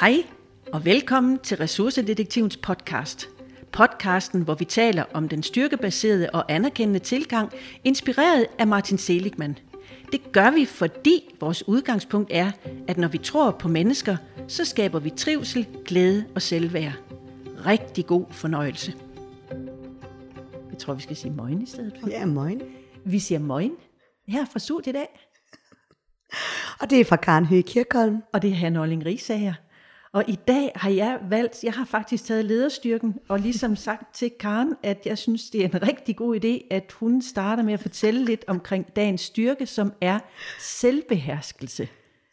Hej og velkommen til Ressourcedetektivens podcast. Podcasten, hvor vi taler om den styrkebaserede og anerkendende tilgang, inspireret af Martin Seligman. Det gør vi, fordi vores udgangspunkt er, at når vi tror på mennesker, så skaber vi trivsel, glæde og selvværd. Rigtig god fornøjelse. Jeg tror, vi skal sige møgen i stedet for. Ja, morgen. Vi siger møgen her fra Surt i dag, Og det er fra Karen Høgh Kirkholm. og det er Hanne Olling Rigsager. Og i dag har jeg valgt, jeg har faktisk taget lederstyrken og ligesom sagt til Karen, at jeg synes, det er en rigtig god idé, at hun starter med at fortælle lidt omkring dagens styrke, som er selvbeherskelse.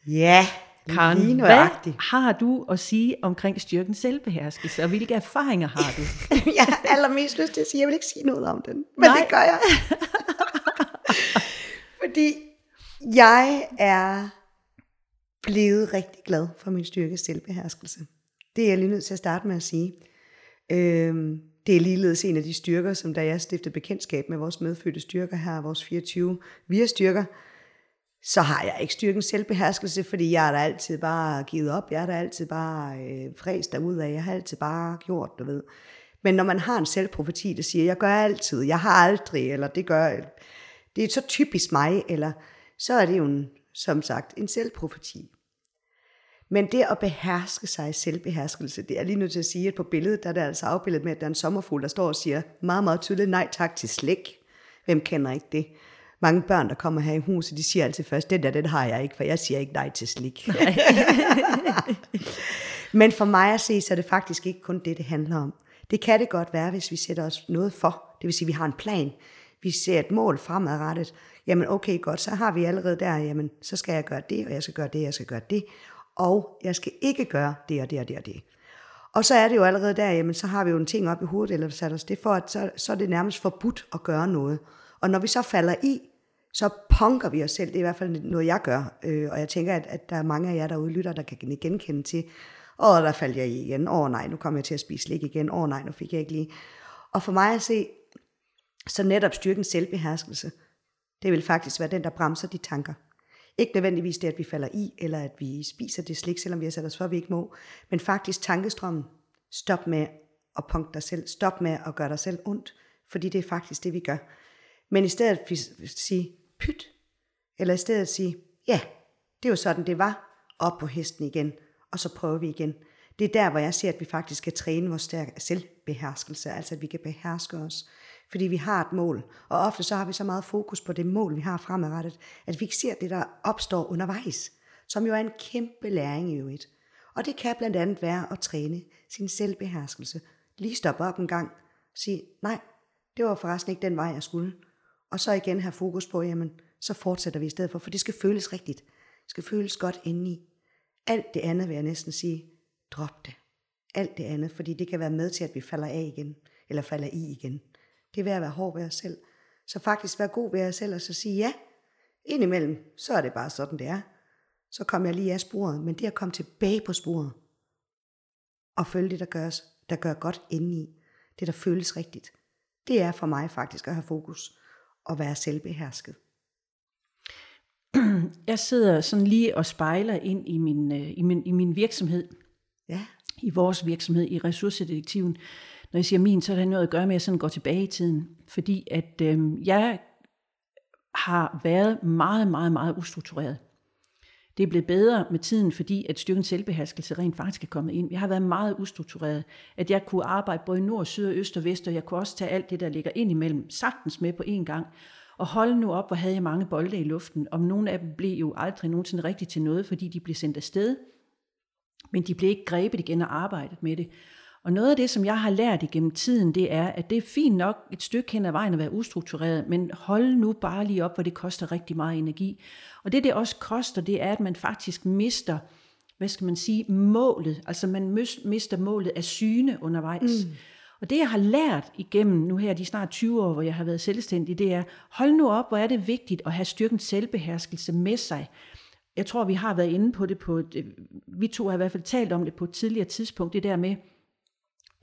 Ja, Karen, lige hvad har du at sige omkring styrken selvbeherskelse, og hvilke erfaringer har du? Jeg har allermest lyst til at sige, jeg vil ikke sige noget om den. Men Nej. det gør jeg. Fordi jeg er blevet rigtig glad for min styrke selvbeherskelse. Det er jeg lige nødt til at starte med at sige. Øhm, det er ligeledes en af de styrker, som da jeg stiftede bekendtskab med vores medfødte styrker her, vores 24 via-styrker, så har jeg ikke styrken selvbeherskelse, fordi jeg har da altid bare givet op. Jeg har da altid bare øh, fræst derudad. Jeg har altid bare gjort, du ved. Men når man har en selvprofeti, der siger, jeg gør altid, jeg har aldrig, eller det gør, det er så typisk mig, eller så er det jo en, som sagt en selvprofeti. Men det at beherske sig i selvbeherskelse, det er lige nødt til at sige, at på billedet, der er det altså afbildet med, at der er en sommerfugl, der står og siger meget, meget tydeligt, nej tak til slik. Hvem kender ikke det? Mange børn, der kommer her i huset, de siger altid først, den der, den har jeg ikke, for jeg siger ikke nej til slik. Men for mig at se, så er det faktisk ikke kun det, det handler om. Det kan det godt være, hvis vi sætter os noget for. Det vil sige, at vi har en plan. Vi ser et mål fremadrettet. Jamen okay, godt, så har vi allerede der, jamen så skal jeg gøre det, og jeg skal gøre det, og jeg skal gøre det. Og jeg skal ikke gøre det og det og det og det. Og så er det jo allerede der, jamen så har vi jo en ting op i hovedet, eller sat os det for, at så, så er det nærmest forbudt at gøre noget. Og når vi så falder i, så punker vi os selv. Det er i hvert fald noget, jeg gør. Øh, og jeg tænker, at, at der er mange af jer der lytter, der kan genkende til, åh, der faldt jeg i igen. Åh nej, nu kom jeg til at spise slik igen. Åh nej, nu fik jeg ikke lige. Og for mig at se, så netop styrken selvbeherskelse, det vil faktisk være den, der bremser de tanker. Ikke nødvendigvis det, at vi falder i, eller at vi spiser det slik, selvom vi har sat os for, at vi ikke må, men faktisk tankestrømmen. Stop med at punkte dig selv. Stop med at gøre dig selv ondt, fordi det er faktisk det, vi gør. Men i stedet for at sige, pyt, eller i stedet at sige, ja, det er jo sådan, det var, op på hesten igen, og så prøver vi igen. Det er der, hvor jeg ser, at vi faktisk skal træne vores stærke selvbeherskelse, altså at vi kan beherske os, fordi vi har et mål. Og ofte så har vi så meget fokus på det mål, vi har fremadrettet, at vi ikke ser det, der opstår undervejs, som jo er en kæmpe læring i øvrigt. Og det kan blandt andet være at træne sin selvbeherskelse. Lige stoppe op en gang, sige, nej, det var forresten ikke den vej, jeg skulle. Og så igen have fokus på, jamen, så fortsætter vi i stedet for, for det skal føles rigtigt. Det skal føles godt indeni. Alt det andet vil jeg næsten sige, drop det. Alt det andet, fordi det kan være med til, at vi falder af igen, eller falder i igen. Det er ved at være hård ved os selv. Så faktisk være god ved os selv, og så sige ja. Indimellem, så er det bare sådan, det er. Så kom jeg lige af sporet, men det at komme tilbage på sporet, og følge det, der gør, os, der gør godt indeni, det der føles rigtigt, det er for mig faktisk at have fokus og være selvbehersket. Jeg sidder sådan lige og spejler ind i min, øh, i min, i min virksomhed, Ja, i vores virksomhed, i ressourcedetektiven. Når jeg siger min, så har det noget at gøre med, at jeg sådan går tilbage i tiden. Fordi at øh, jeg har været meget, meget, meget ustruktureret. Det er blevet bedre med tiden, fordi at styrkens selvbeherskelse rent faktisk er kommet ind. Jeg har været meget ustruktureret. At jeg kunne arbejde både i nord, syd, øst og vest, og jeg kunne også tage alt det, der ligger ind imellem, sagtens med på én gang. Og hold nu op, hvor havde jeg mange bolde i luften. Om nogle af dem blev jo aldrig nogensinde rigtigt til noget, fordi de blev sendt afsted. Men de blev ikke grebet igen og arbejdet med det. Og noget af det, som jeg har lært igennem tiden, det er, at det er fint nok et stykke hen ad vejen at være ustruktureret, men hold nu bare lige op, hvor det koster rigtig meget energi. Og det, det også koster, det er, at man faktisk mister, hvad skal man sige, målet. Altså man mis- mister målet af syne undervejs. Mm. Og det, jeg har lært igennem nu her de snart 20 år, hvor jeg har været selvstændig, det er, hold nu op, hvor er det vigtigt at have styrkens selvbeherskelse med sig. Jeg tror, vi har været inde på det på et, vi to har i hvert fald talt om det på et tidligere tidspunkt, det der med,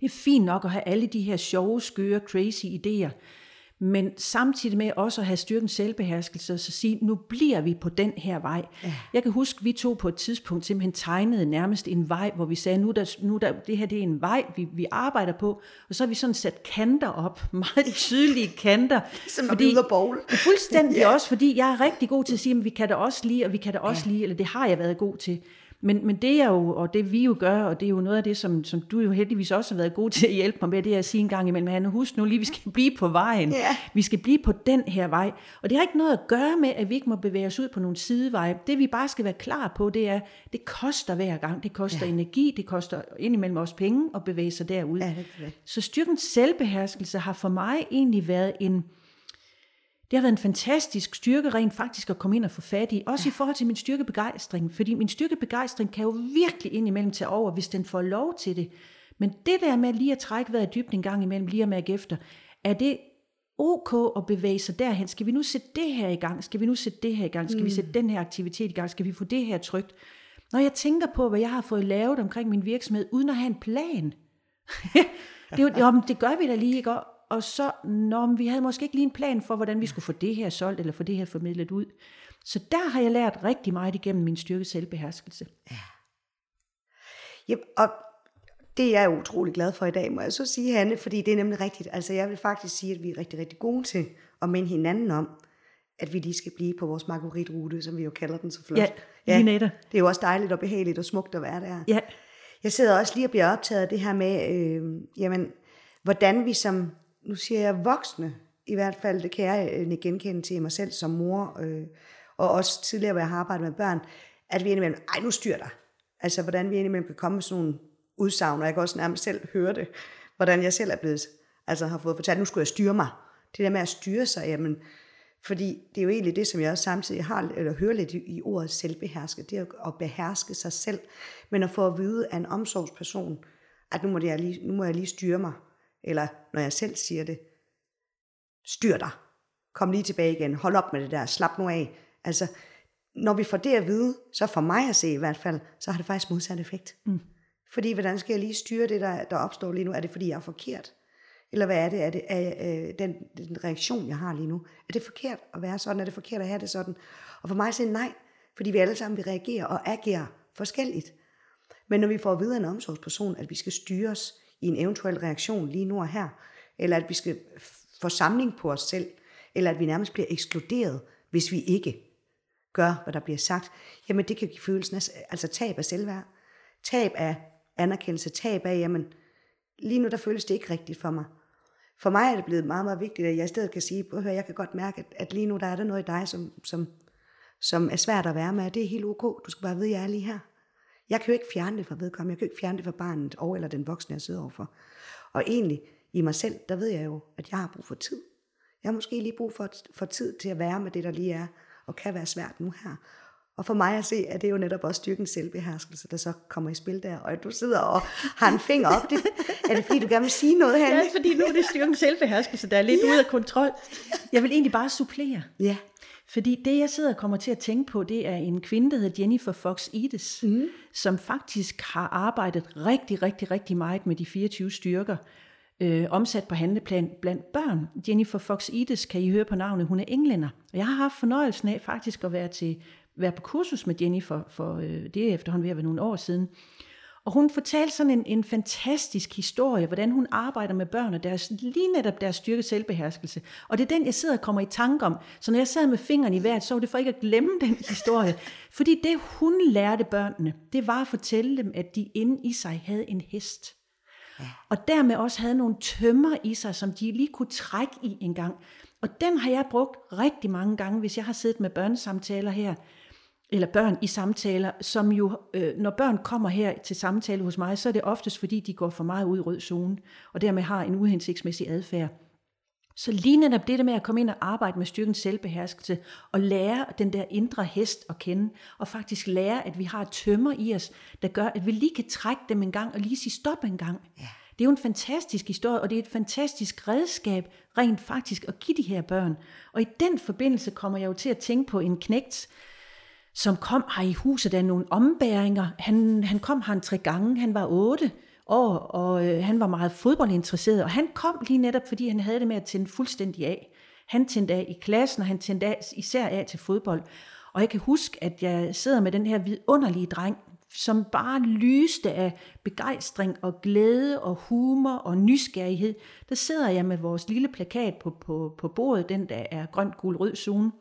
det er fint nok at have alle de her sjove, skøre, crazy idéer, men samtidig med også at have styrken selvbeherskelse, og så sige, nu bliver vi på den her vej. Ja. Jeg kan huske, vi to på et tidspunkt simpelthen tegnede nærmest en vej, hvor vi sagde, nu der, nu der, det her det er en vej, vi, vi arbejder på, og så har vi sådan sat kanter op, meget tydelige kanter. Som fordi, bowl. Fuldstændig ja. også, fordi jeg er rigtig god til at sige, at vi kan det også lige, og vi kan det også ja. lige, eller det har jeg været god til. Men, men det er jo, og det vi jo gør, og det er jo noget af det, som, som du jo heldigvis også har været god til at hjælpe mig med, det er at sige en gang imellem, Hanne, husk nu lige, vi skal blive på vejen. Ja. Vi skal blive på den her vej. Og det har ikke noget at gøre med, at vi ikke må bevæge os ud på nogle sideveje. Det vi bare skal være klar på, det er, det koster hver gang. Det koster ja. energi, det koster indimellem også penge at bevæge sig derud. Ja, det det. Så styrkens selvbeherskelse har for mig egentlig været en, det har været en fantastisk styrke rent faktisk at komme ind og få fat i. Også ja. i forhold til min styrkebegejstring. Fordi min styrkebegejstring kan jo virkelig indimellem tage over, hvis den får lov til det. Men det der med lige at trække vejret dybt en gang imellem, lige at mærke efter, er det ok at bevæge sig derhen? Skal vi nu sætte det her i gang? Skal vi nu sætte det her i gang? Skal mm. vi sætte den her aktivitet i gang? Skal vi få det her trygt? Når jeg tænker på, hvad jeg har fået lavet omkring min virksomhed, uden at have en plan. det, jo, jo, det gør vi da lige, ikke? Og så, når vi havde måske ikke lige en plan for, hvordan vi skulle få det her solgt, eller få det her formidlet ud. Så der har jeg lært rigtig meget igennem min styrke selvbeherskelse. Ja. ja og det er jeg utrolig glad for i dag, må jeg så sige, Hanne, fordi det er nemlig rigtigt. Altså jeg vil faktisk sige, at vi er rigtig, rigtig gode til at minde hinanden om, at vi lige skal blive på vores margaritrute, som vi jo kalder den så flot. Ja, ja det er jo også dejligt og behageligt og smukt at være der. Ja. Jeg sidder også lige og bliver optaget af det her med, øh, jamen, hvordan vi som nu siger jeg voksne, i hvert fald, det kan jeg øh, genkende til mig selv som mor, øh, og også tidligere, hvor jeg har arbejdet med børn, at vi indimellem, ej nu styr dig. Altså, hvordan vi indimellem kan komme med sådan nogle udsagn, og jeg kan også nærmest selv høre det, hvordan jeg selv er blevet, altså har fået fortalt, nu skulle jeg styre mig. Det der med at styre sig, jamen, fordi det er jo egentlig det, som jeg også samtidig har, eller hører lidt i, i ordet selvbeherske, det er at beherske sig selv, men at få at vide af en omsorgsperson, at nu må, jeg lige, nu må jeg lige styre mig, eller når jeg selv siger det, styr dig, kom lige tilbage igen, hold op med det der, slap nu af. Altså, når vi får det at vide, så for mig at se i hvert fald, så har det faktisk modsat effekt. Mm. Fordi hvordan skal jeg lige styre det, der, der opstår lige nu? Er det, fordi jeg er forkert? Eller hvad er det? Er det er, øh, den, den reaktion, jeg har lige nu? Er det forkert at være sådan? Er det forkert at have det sådan? Og for mig at sige nej, fordi vi alle sammen vil reagere og agere forskelligt. Men når vi får at vide af en omsorgsperson, at vi skal styre os i en eventuel reaktion lige nu og her, eller at vi skal få samling på os selv, eller at vi nærmest bliver ekskluderet, hvis vi ikke gør, hvad der bliver sagt, jamen det kan give følelsen af altså tab af selvværd, tab af anerkendelse, tab af, jamen lige nu der føles det ikke rigtigt for mig. For mig er det blevet meget, meget vigtigt, at jeg i stedet kan sige, hør, jeg kan godt mærke, at, at lige nu der er der noget i dig, som, som, som er svært at være med, det er helt ok, du skal bare vide, at jeg er lige her. Jeg kan jo ikke fjerne det fra vedkommende, jeg kan jo ikke fjerne det fra barnet og eller den voksne, jeg sidder overfor. Og egentlig i mig selv, der ved jeg jo, at jeg har brug for tid. Jeg har måske lige brug for, for tid til at være med det, der lige er, og kan være svært nu her. Og for mig at se, at det er jo netop også styrkens selvbeherskelse, der så kommer i spil der. Og du sidder og har en finger op. Det, er det fordi, du gerne vil sige noget, her? Ja, fordi nu er det styrkens selvbeherskelse, der er lidt ja. ude af kontrol. Jeg vil egentlig bare supplere. Ja. Fordi det, jeg sidder og kommer til at tænke på, det er en kvinde, der hedder Jennifer Fox Edes, mm. som faktisk har arbejdet rigtig, rigtig, rigtig meget med de 24 styrker, øh, omsat på handleplan blandt børn. Jennifer Fox Edes kan I høre på navnet, hun er englænder. Og jeg har haft fornøjelsen af faktisk at være, til, være på kursus med Jennifer, for øh, det er efterhånden ved at være nogle år siden. Og hun fortalte sådan en, en fantastisk historie, hvordan hun arbejder med børn og deres, lige netop deres styrke selvbeherskelse. Og det er den, jeg sidder og kommer i tanke om. Så når jeg sad med fingeren i vejret, så var det for ikke at glemme den historie. Fordi det, hun lærte børnene, det var at fortælle dem, at de inde i sig havde en hest. Ja. Og dermed også havde nogle tømmer i sig, som de lige kunne trække i en gang. Og den har jeg brugt rigtig mange gange, hvis jeg har siddet med børnesamtaler her eller børn i samtaler, som jo, øh, når børn kommer her til samtale hos mig, så er det oftest fordi, de går for meget ud i rød zone, og dermed har en uhensigtsmæssig adfærd. Så lige netop det der med at komme ind og arbejde med styrkens selvbeherskelse, og lære den der indre hest at kende, og faktisk lære, at vi har tømmer i os, der gør, at vi lige kan trække dem en gang, og lige sige stop en gang. Ja. Det er jo en fantastisk historie, og det er et fantastisk redskab, rent faktisk, at give de her børn. Og i den forbindelse kommer jeg jo til at tænke på en knægt, som kom her i huset af nogle ombæringer. Han, han kom her en tre gange, han var otte, år, og øh, han var meget fodboldinteresseret, og han kom lige netop, fordi han havde det med at tænde fuldstændig af. Han tændte af i klassen, og han tændte af, især af til fodbold. Og jeg kan huske, at jeg sidder med den her vidunderlige dreng, som bare lyste af begejstring og glæde og humor og nysgerrighed. Der sidder jeg med vores lille plakat på, på, på bordet, den der er grøn, gul, rød zone,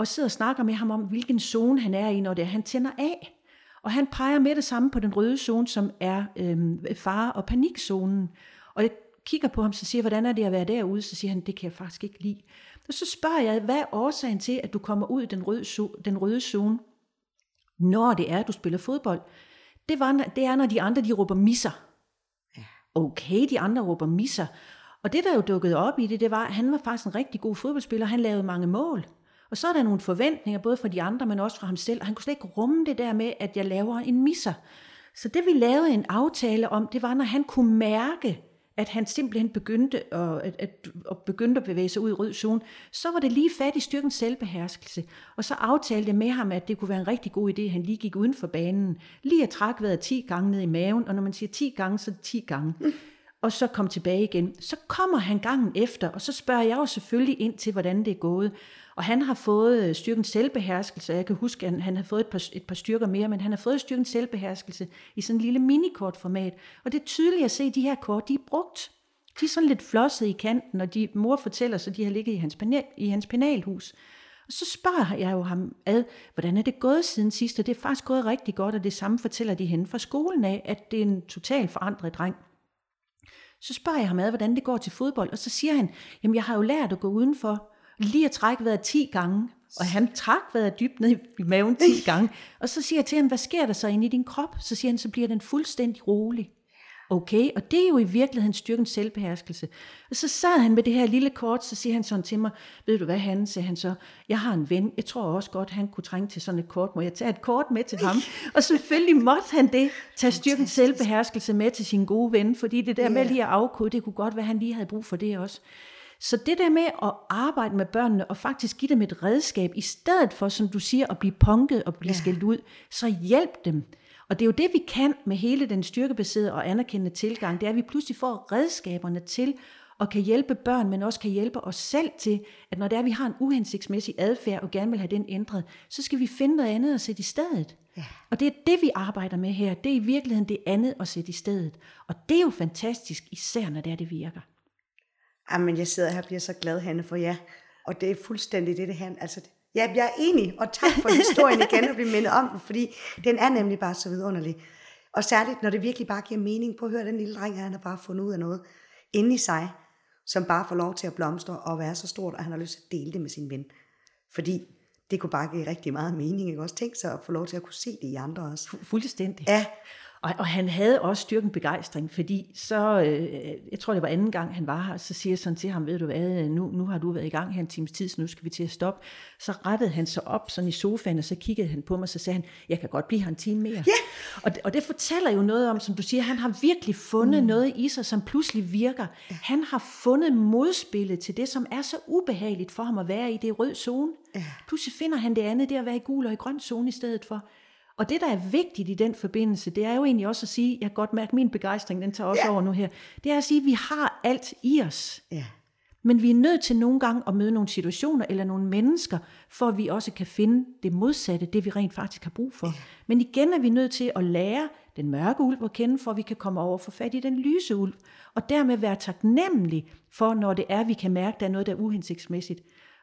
og sidder og snakker med ham om, hvilken zone han er i, når det er, han tænder af. Og han peger med det samme på den røde zone, som er øhm, fare- og panikzonen. Og jeg kigger på ham, så siger hvordan er det at være derude? Så siger han, det kan jeg faktisk ikke lide. Og så spørger jeg, hvad er årsagen til, at du kommer ud i den røde, den røde zone, når det er, at du spiller fodbold? Det, var, det er, når de andre de råber misser. Okay, de andre råber misser. Og det, der jo dukkede op i det, det var, at han var faktisk en rigtig god fodboldspiller. Han lavede mange mål. Og så er der nogle forventninger, både fra de andre, men også fra ham selv. Og han kunne slet ikke rumme det der med, at jeg laver en misser. Så det vi lavede en aftale om, det var, når han kunne mærke, at han simpelthen begyndte at, at, at, at, begyndte at bevæge sig ud i rød zone, så var det lige fat i styrkens selvbeherskelse. Og så aftalte jeg med ham, at det kunne være en rigtig god idé, at han lige gik uden for banen. Lige at trække vejret 10 gange ned i maven, og når man siger 10 gange, så er det 10 gange. Og så kom tilbage igen. Så kommer han gangen efter, og så spørger jeg jo selvfølgelig ind til, hvordan det er gået. Og han har fået øh, styrken selvbeherskelse. Jeg kan huske, at han har fået et par, et par styrker mere, men han har fået styrken selvbeherskelse i sådan en lille minikortformat. Og det er tydeligt at se, at de her kort, de er brugt. De er sådan lidt flosset i kanten, og de, mor fortæller så, de har ligget i hans, penal, i hans penalhus. Og så spørger jeg jo ham ad, hvordan er det gået siden sidst, og det er faktisk gået rigtig godt, og det samme fortæller de hende fra skolen af, at det er en totalt forandret dreng. Så spørger jeg ham ad, hvordan det går til fodbold, og så siger han, jamen jeg har jo lært at gå udenfor, lige at trække vejret 10 gange. Og han trak vejret dybt ned i maven 10 gange. Og så siger jeg til ham, hvad sker der så inde i din krop? Så siger han, så bliver den fuldstændig rolig. Okay, og det er jo i virkeligheden styrkens selvbeherskelse. Og så sad han med det her lille kort, så siger han sådan til mig, ved du hvad han, siger han så, jeg har en ven, jeg tror også godt, han kunne trænge til sådan et kort, må jeg tage et kort med til ham? Og selvfølgelig måtte han det, tage styrkens selvbeherskelse med til sin gode ven, fordi det der med lige at afkode, det kunne godt være, han lige havde brug for det også. Så det der med at arbejde med børnene og faktisk give dem et redskab, i stedet for, som du siger, at blive punket og blive ja. skældt ud, så hjælp dem. Og det er jo det, vi kan med hele den styrkebaserede og anerkendende tilgang, det er, at vi pludselig får redskaberne til og kan hjælpe børn, men også kan hjælpe os selv til, at når det er, at vi har en uhensigtsmæssig adfærd og gerne vil have den ændret, så skal vi finde noget andet at sætte i stedet. Ja. Og det er det, vi arbejder med her. Det er i virkeligheden det andet at sætte i stedet. Og det er jo fantastisk, især når det er, det virker. Jamen, jeg sidder her og bliver så glad, Hanne, for ja. Og det er fuldstændig det, det handler. Altså, ja, jeg er enig, og tak for historien igen at blive mindet om den, fordi den er nemlig bare så vidunderlig. Og særligt, når det virkelig bare giver mening på at høre den lille dreng, han har bare fundet ud af noget inde i sig, som bare får lov til at blomstre og være så stort, at han har lyst til at dele det med sin ven. Fordi det kunne bare give rigtig meget mening, ikke også? Tænk sig at få lov til at kunne se det i andre også. Fuldstændig. Ja, og, og han havde også styrken begejstring, fordi så, øh, jeg tror det var anden gang han var her, så siger jeg sådan til ham, ved du hvad, nu, nu har du været i gang her en times tid, så nu skal vi til at stoppe. Så rettede han sig op sådan i sofaen, og så kiggede han på mig, så sagde han, jeg kan godt blive her en time mere. Ja. Og, og det fortæller jo noget om, som du siger, han har virkelig fundet mm. noget i sig, som pludselig virker. Ja. Han har fundet modspillet til det, som er så ubehageligt for ham at være i det rød zone. Ja. Pludselig finder han det andet, det at være i gul og i grøn zone i stedet for. Og det, der er vigtigt i den forbindelse, det er jo egentlig også at sige, jeg kan godt mærke, at min begejstring, den tager også ja. over nu her, det er at sige, at vi har alt i os. Ja. Men vi er nødt til nogle gange at møde nogle situationer eller nogle mennesker, for at vi også kan finde det modsatte, det vi rent faktisk har brug for. Ja. Men igen er vi nødt til at lære den mørke ulv at kende, for at vi kan komme over og få fat i den lyse ulv. Og dermed være taknemmelig for, når det er, vi kan mærke, at der er noget, der er uhensigtsmæssigt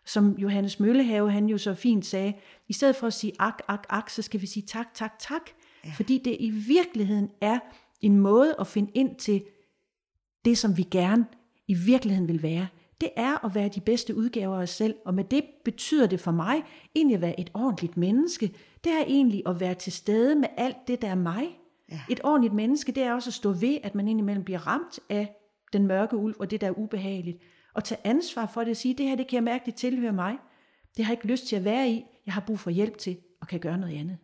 som Johannes Møllehave, han jo så fint sagde, i stedet for at sige ak, ak, ak, så skal vi sige tak, tak, tak. Ja. Fordi det i virkeligheden er en måde at finde ind til det, som vi gerne i virkeligheden vil være. Det er at være de bedste udgaver af os selv, og med det betyder det for mig egentlig at være et ordentligt menneske. Det er egentlig at være til stede med alt det, der er mig. Ja. Et ordentligt menneske, det er også at stå ved, at man indimellem bliver ramt af den mørke ulv, og det, der er ubehageligt og tage ansvar for det og sige, det her, det kan jeg mærke, det tilhører mig. Det har jeg ikke lyst til at være i. Jeg har brug for hjælp til og kan gøre noget andet.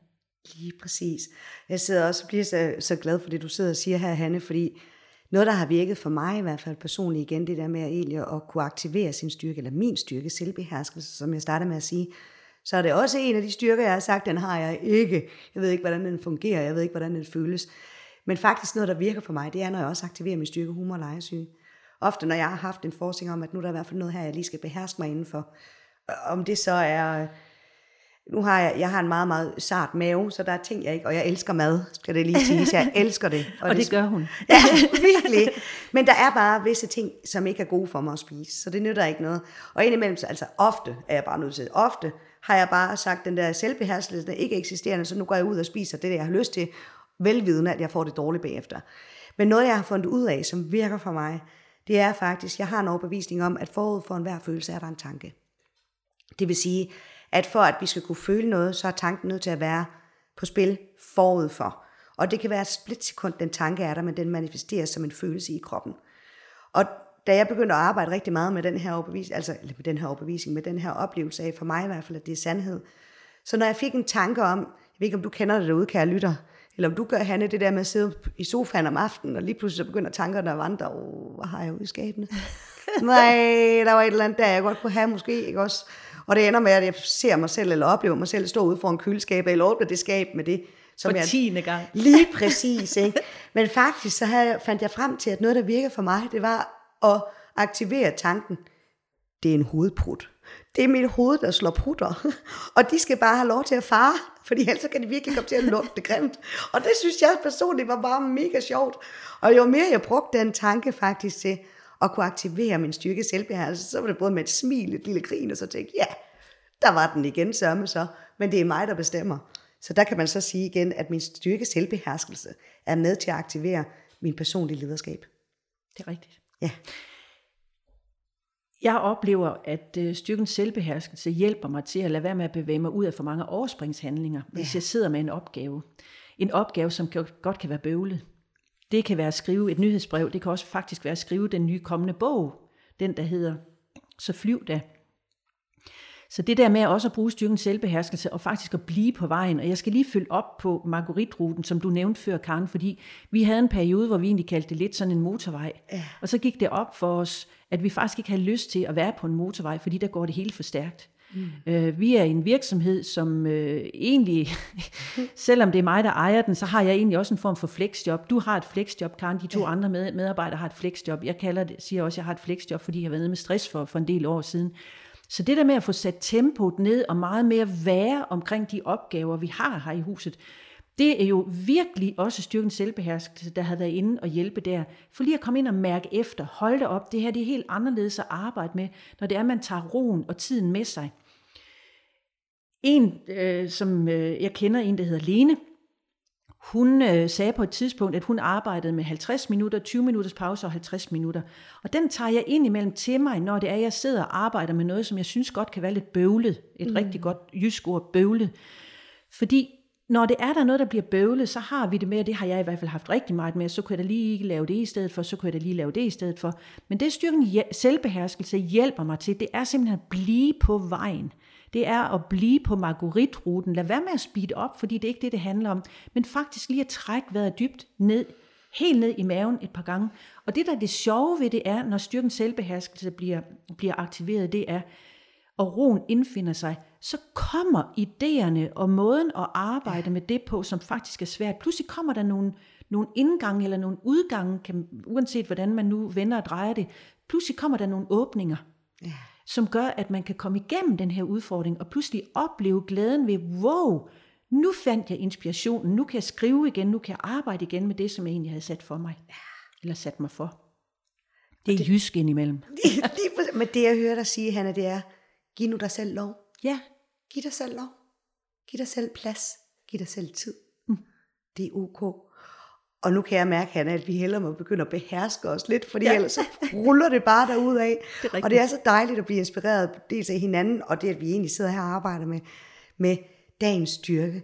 Lige præcis. Jeg sidder også og bliver så, så glad for det, du sidder og siger her, Hanne, fordi noget, der har virket for mig i hvert fald personligt igen, det der med at, egentlig at kunne aktivere sin styrke, eller min styrke, selvbeherskelse, som jeg startede med at sige, så er det også en af de styrker, jeg har sagt, den har jeg ikke. Jeg ved ikke, hvordan den fungerer, jeg ved ikke, hvordan den føles. Men faktisk noget, der virker for mig, det er, når jeg også aktiverer min styrke, humor og legesyge. Ofte, når jeg har haft en forskning om, at nu er der i hvert fald noget her, jeg lige skal beherske mig indenfor. Om det så er nu har jeg, jeg har en meget, meget sart mave, så der er ting, jeg ikke, og jeg elsker mad, skal det lige sige, jeg elsker det. Og, og det, det gør hun. Ja, virkelig. Men der er bare visse ting, som ikke er gode for mig at spise, så det nytter ikke noget. Og indimellem, altså ofte er jeg bare nødt til, ofte har jeg bare sagt, den der selvbeherskelse, der ikke eksisterende, så nu går jeg ud og spiser det, jeg har lyst til, velvidende, at jeg får det dårligt bagefter. Men noget, jeg har fundet ud af, som virker for mig, det er faktisk, jeg har en overbevisning om, at forud for enhver følelse er der en tanke. Det vil sige, at for at vi skal kunne føle noget, så er tanken nødt til at være på spil forud for. Og det kan være et splitsekund, den tanke er der, men den manifesteres som en følelse i kroppen. Og da jeg begyndte at arbejde rigtig meget med den her overbevisning, altså eller med den her overbevisning, med den her oplevelse af, for mig i hvert fald, at det er sandhed. Så når jeg fik en tanke om, jeg ved ikke om du kender det derude, kære lytter, eller om du gør, Hanne, det der med at sidde i sofaen om aftenen, og lige pludselig så begynder tankerne at vandre, åh, hvad har jeg ude i skabene? Nej, der var et eller andet der, jeg godt kunne have måske, ikke også? Og det ender med, at jeg ser mig selv, eller oplever mig selv stå ude for en køleskab, eller åbne det skab med det. Som for jeg, tiende gang. Lige præcis, ikke? Men faktisk så havde, fandt jeg frem til, at noget, der virker for mig, det var at aktivere tanken. Det er en hovedprut. Det er mit hoved, der slår prutter. Og de skal bare have lov til at fare, fordi ellers kan de virkelig komme til at lugte grimt. Og det synes jeg personligt var bare mega sjovt. Og jo mere jeg brugte den tanke faktisk til, at kunne aktivere min styrke selvbeherrelse, så var det både med et smil, et lille grin, og så tænkte ja, der var den igen sørme så, men det er mig, der bestemmer. Så der kan man så sige igen, at min styrke selvbeherskelse er med til at aktivere min personlige lederskab. Det er rigtigt. Ja. Jeg oplever, at øh, styrkens selvbeherskelse hjælper mig til at lade være med at bevæge mig ud af for mange overspringshandlinger, hvis ja. jeg sidder med en opgave. En opgave, som godt kan være bøvlet. Det kan være at skrive et nyhedsbrev, det kan også faktisk være at skrive den nye kommende bog, den der hedder Så flyv da. Så det der med også at bruge styrkens selvbeherskelse og faktisk at blive på vejen, og jeg skal lige følge op på Marguerite-ruten, som du nævnte før, Karen, fordi vi havde en periode, hvor vi egentlig kaldte det lidt sådan en motorvej. Ja. Og så gik det op for os, at vi faktisk ikke havde lyst til at være på en motorvej, fordi der går det helt for stærkt. Mm. Øh, vi er en virksomhed, som øh, egentlig, selvom det er mig, der ejer den, så har jeg egentlig også en form for flexjob. Du har et flexjob, Karen, de to ja. andre med, medarbejdere har et flexjob. Jeg kalder det, siger også, at jeg har et flexjob, fordi jeg har været nede med stress for, for en del år siden. Så det der med at få sat tempoet ned og meget mere være omkring de opgaver, vi har her i huset, det er jo virkelig også styrken selvbeherskelse, der har været inde og hjælpe der. For lige at komme ind og mærke efter, hold det op, det her det er helt anderledes at arbejde med, når det er, at man tager roen og tiden med sig. En, øh, som øh, jeg kender, en der hedder Lene, hun øh, sagde på et tidspunkt, at hun arbejdede med 50 minutter, 20 minutters pause og 50 minutter. Og den tager jeg ind imellem til mig, når det er, at jeg sidder og arbejder med noget, som jeg synes godt kan være lidt bøvlet. Et mm. rigtig godt jysk ord, bøvlet. Fordi når det er der noget, der bliver bøvlet, så har vi det med, og det har jeg i hvert fald haft rigtig meget med, så kunne jeg da lige lave det i stedet for, så kunne jeg da lige lave det i stedet for. Men det styrken selvbeherskelse hjælper mig til, det er simpelthen at blive på vejen det er at blive på Marguerite-ruten. Lad være med at speede op, fordi det er ikke det, det handler om. Men faktisk lige at trække vejret dybt ned, helt ned i maven et par gange. Og det, der er det sjove ved det er, når styrkens selvbeherskelse bliver, bliver aktiveret, det er, og roen indfinder sig, så kommer idéerne og måden at arbejde med det på, som faktisk er svært. Pludselig kommer der nogle, nogle indgange eller nogle udgange, kan, uanset hvordan man nu vender og drejer det, pludselig kommer der nogle åbninger. Ja som gør, at man kan komme igennem den her udfordring, og pludselig opleve glæden ved, wow, nu fandt jeg inspirationen, nu kan jeg skrive igen, nu kan jeg arbejde igen med det, som jeg egentlig havde sat for mig, eller sat mig for. Det er det, jysk indimellem. Men det jeg hører dig sige, Hanna, det er, giv nu dig selv lov. Ja. Giv dig selv lov. Giv dig selv plads. Giv dig selv tid. Mm. Det er ok. Og nu kan jeg mærke, Hanna, at vi hellere må begynde at beherske os lidt, fordi ja. ellers så ruller det bare derud af. Og det er så dejligt at blive inspireret dels af hinanden, og det at vi egentlig sidder her og arbejder med, med dagens styrke.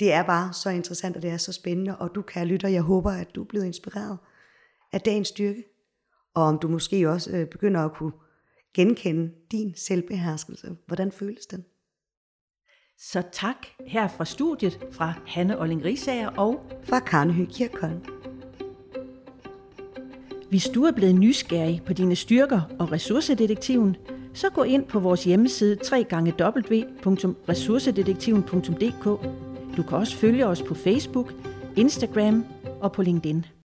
Det er bare så interessant, og det er så spændende, og du kan lytte, jeg håber, at du er blevet inspireret af dagens styrke. Og om du måske også øh, begynder at kunne genkende din selvbeherskelse. Hvordan føles den? Så tak her fra studiet fra Hanne Olling Risager og fra Karne Kirkholm. Hvis du er blevet nysgerrig på dine styrker og ressourcedetektiven, så gå ind på vores hjemmeside www.ressourcedetektiven.dk. Du kan også følge os på Facebook Instagram og på LinkedIn.